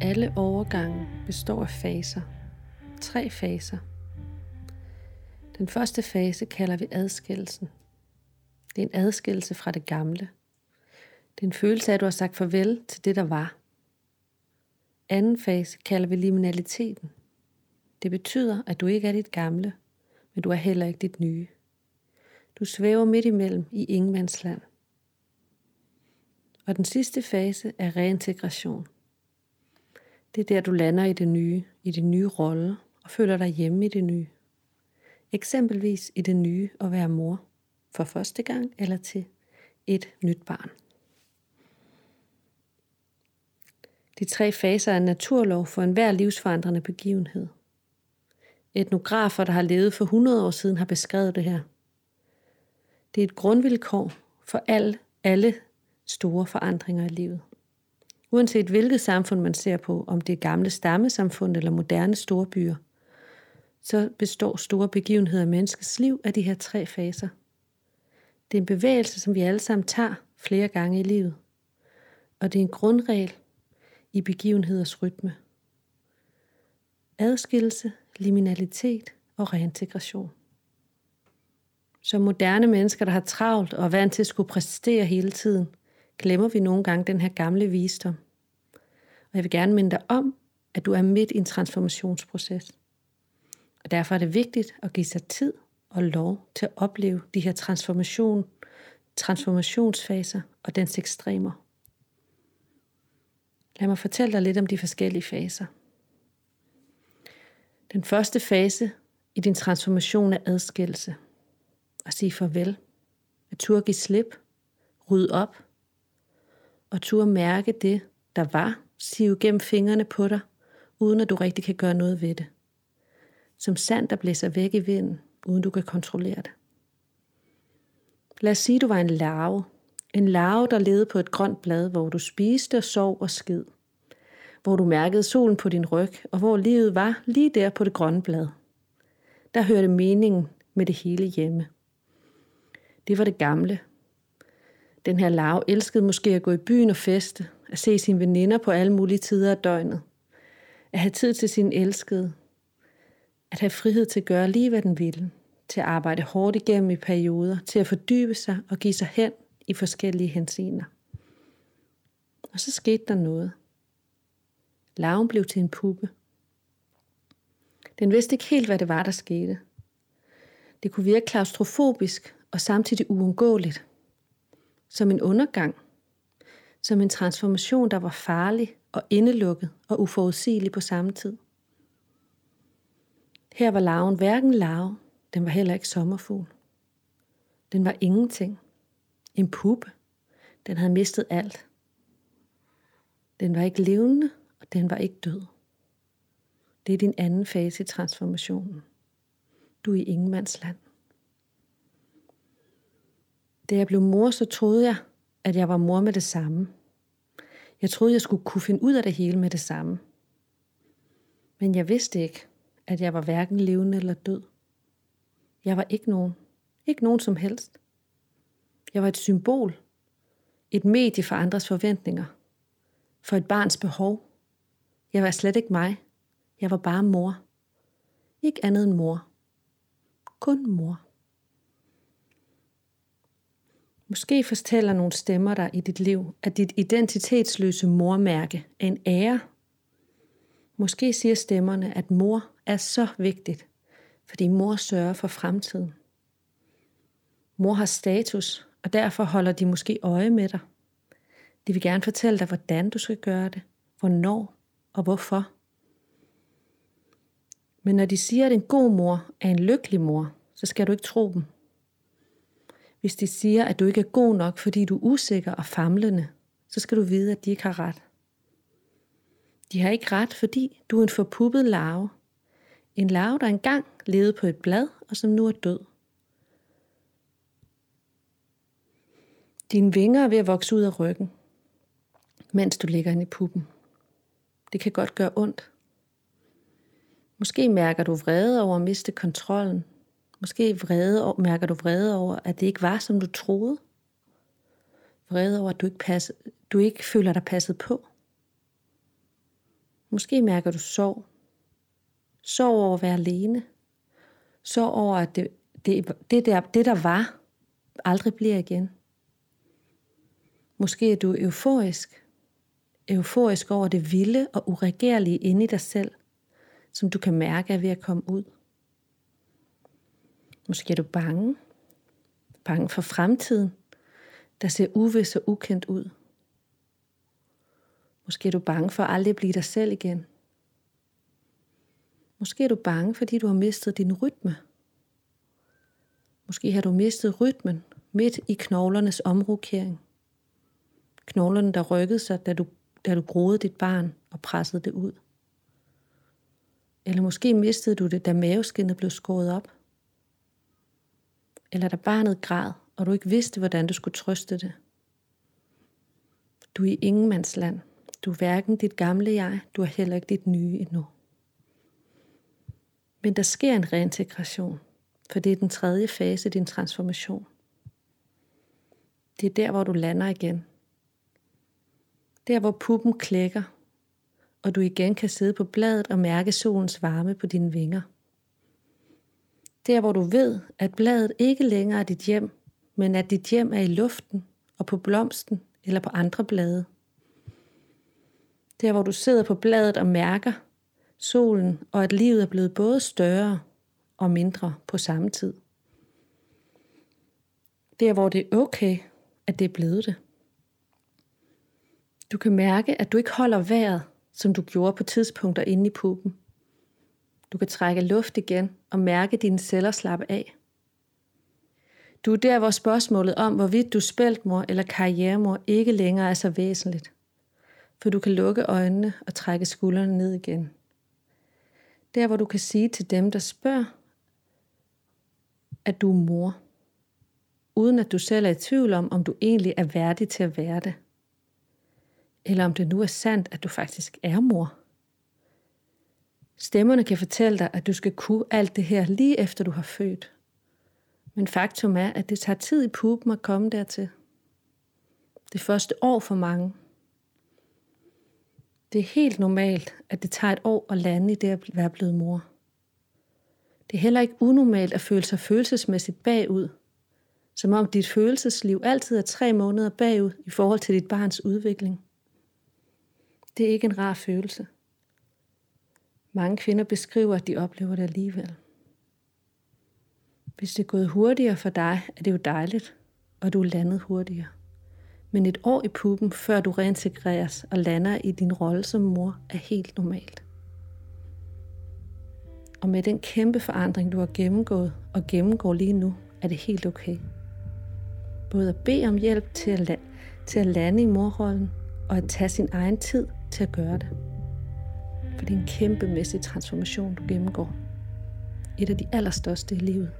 Alle overgange består af faser. Tre faser. Den første fase kalder vi adskillelsen. Det er en adskillelse fra det gamle. Det er en følelse af, at du har sagt farvel til det, der var. Anden fase kalder vi liminaliteten. Det betyder, at du ikke er dit gamle, men du er heller ikke dit nye. Du svæver midt imellem i ingenmandsland. Og den sidste fase er reintegration. Det er der, du lander i det nye, i din nye rolle, og føler dig hjemme i det nye. Eksempelvis i det nye at være mor for første gang eller til et nyt barn. De tre faser er en naturlov for enhver livsforandrende begivenhed. Etnografer, der har levet for 100 år siden, har beskrevet det her. Det er et grundvilkår for al, alle store forandringer i livet. Uanset hvilket samfund man ser på, om det er gamle stammesamfund eller moderne store byer, så består store begivenheder i menneskets liv af de her tre faser. Det er en bevægelse, som vi alle sammen tager flere gange i livet. Og det er en grundregel i begivenheders rytme. Adskillelse, liminalitet og reintegration. Som moderne mennesker, der har travlt og er vant til at skulle præstere hele tiden, glemmer vi nogle gange den her gamle visdom. Og jeg vil gerne minde dig om, at du er midt i en transformationsproces. Og derfor er det vigtigt at give sig tid og lov til at opleve de her transformation, transformationsfaser og dens ekstremer. Lad mig fortælle dig lidt om de forskellige faser. Den første fase i din transformation er adskillelse. At sige farvel. At turde give slip. Rydde op. Og turde mærke det, der var. Sive gennem fingrene på dig, uden at du rigtig kan gøre noget ved det. Som sand, der blæser væk i vinden, uden du kan kontrollere det. Lad os sige, at du var en larve. En larve, der levede på et grønt blad, hvor du spiste og sov og skid. Hvor du mærkede solen på din ryg, og hvor livet var lige der på det grønne blad. Der hørte meningen med det hele hjemme. Det var det gamle. Den her lav elskede måske at gå i byen og feste, at se sine veninder på alle mulige tider af døgnet, at have tid til sin elskede, at have frihed til at gøre lige, hvad den ville, til at arbejde hårdt igennem i perioder, til at fordybe sig og give sig hen i forskellige henseender. Og så skete der noget. Laven blev til en puppe. Den vidste ikke helt, hvad det var, der skete. Det kunne virke klaustrofobisk og samtidig uundgåeligt. Som en undergang. Som en transformation, der var farlig og indelukket og uforudsigelig på samme tid. Her var larven hverken larve, den var heller ikke sommerfugl. Den var ingenting. En puppe. Den havde mistet alt. Den var ikke levende, og den var ikke død. Det er din anden fase i transformationen. Du er i ingenmandsland. Da jeg blev mor, så troede jeg, at jeg var mor med det samme. Jeg troede, jeg skulle kunne finde ud af det hele med det samme. Men jeg vidste ikke, at jeg var hverken levende eller død. Jeg var ikke nogen. Ikke nogen som helst. Jeg var et symbol. Et medie for andres forventninger. For et barns behov. Jeg var slet ikke mig. Jeg var bare mor. Ikke andet end mor. Kun mor. Måske fortæller nogle stemmer dig i dit liv, at dit identitetsløse mormærke er en ære. Måske siger stemmerne, at mor er så vigtigt, fordi mor sørger for fremtiden. Mor har status, og derfor holder de måske øje med dig. De vil gerne fortælle dig, hvordan du skal gøre det, hvornår og hvorfor. Men når de siger, at en god mor er en lykkelig mor, så skal du ikke tro dem. Hvis de siger, at du ikke er god nok, fordi du er usikker og famlende, så skal du vide, at de ikke har ret. De har ikke ret, fordi du er en forpuppet larve, en larve, der engang levede på et blad, og som nu er død. Dine vinger er ved at vokse ud af ryggen, mens du ligger inde i puppen. Det kan godt gøre ondt. Måske mærker du vrede over at miste kontrollen. Måske vrede, mærker du vrede over, at det ikke var, som du troede. Vrede over, at du ikke, passe, du ikke føler dig passet på. Måske mærker du sorg. Sorg over at være alene. Sorg over, at det, det, det, der, det der var, aldrig bliver igen. Måske er du euforisk. Euforisk over det vilde og uregerlige inde i dig selv, som du kan mærke er ved at komme ud. Måske er du bange. Bange for fremtiden, der ser uvis og ukendt ud. Måske er du bange for at aldrig blive dig selv igen. Måske er du bange, fordi du har mistet din rytme. Måske har du mistet rytmen midt i knoglernes omrokering. Knoglerne, der rykkede sig, da du, da du groede dit barn og pressede det ud. Eller måske mistede du det, da maveskinnet blev skåret op. Eller da barnet græd, og du ikke vidste, hvordan du skulle trøste det. Du er i ingenmandsland. Du er hverken dit gamle jeg, du er heller ikke dit nye endnu. Men der sker en reintegration, for det er den tredje fase i din transformation. Det er der, hvor du lander igen. Der, hvor puppen klækker, og du igen kan sidde på bladet og mærke solens varme på dine vinger. Der, hvor du ved, at bladet ikke længere er dit hjem, men at dit hjem er i luften og på blomsten eller på andre blade. Der, hvor du sidder på bladet og mærker solen, og at livet er blevet både større og mindre på samme tid. Der, hvor det er okay, at det er blevet det. Du kan mærke, at du ikke holder vejret, som du gjorde på tidspunkter inde i puppen. Du kan trække luft igen og mærke dine celler slappe af. Du er der, hvor spørgsmålet om, hvorvidt du spæltmor eller karrieremor ikke længere er så væsentligt. For du kan lukke øjnene og trække skuldrene ned igen. Der, hvor du kan sige til dem, der spørger, at du er mor. Uden at du selv er i tvivl om, om du egentlig er værdig til at være det. Eller om det nu er sandt, at du faktisk er mor. Stemmerne kan fortælle dig, at du skal kunne alt det her lige efter du har født. Men faktum er, at det tager tid i puben at komme dertil. Det første år for mange. Det er helt normalt, at det tager et år at lande i det at være blevet mor. Det er heller ikke unormalt at føle sig følelsesmæssigt bagud, som om dit følelsesliv altid er tre måneder bagud i forhold til dit barns udvikling. Det er ikke en rar følelse. Mange kvinder beskriver, at de oplever det alligevel. Hvis det er gået hurtigere for dig, er det jo dejligt, og du er landet hurtigere. Men et år i puppen, før du reintegreres og lander i din rolle som mor, er helt normalt. Og med den kæmpe forandring, du har gennemgået og gennemgår lige nu, er det helt okay. Både at bede om hjælp til at, la- til at lande i morrollen, og at tage sin egen tid til at gøre det. For det er en kæmpemæssig transformation, du gennemgår. Et af de allerstørste i livet.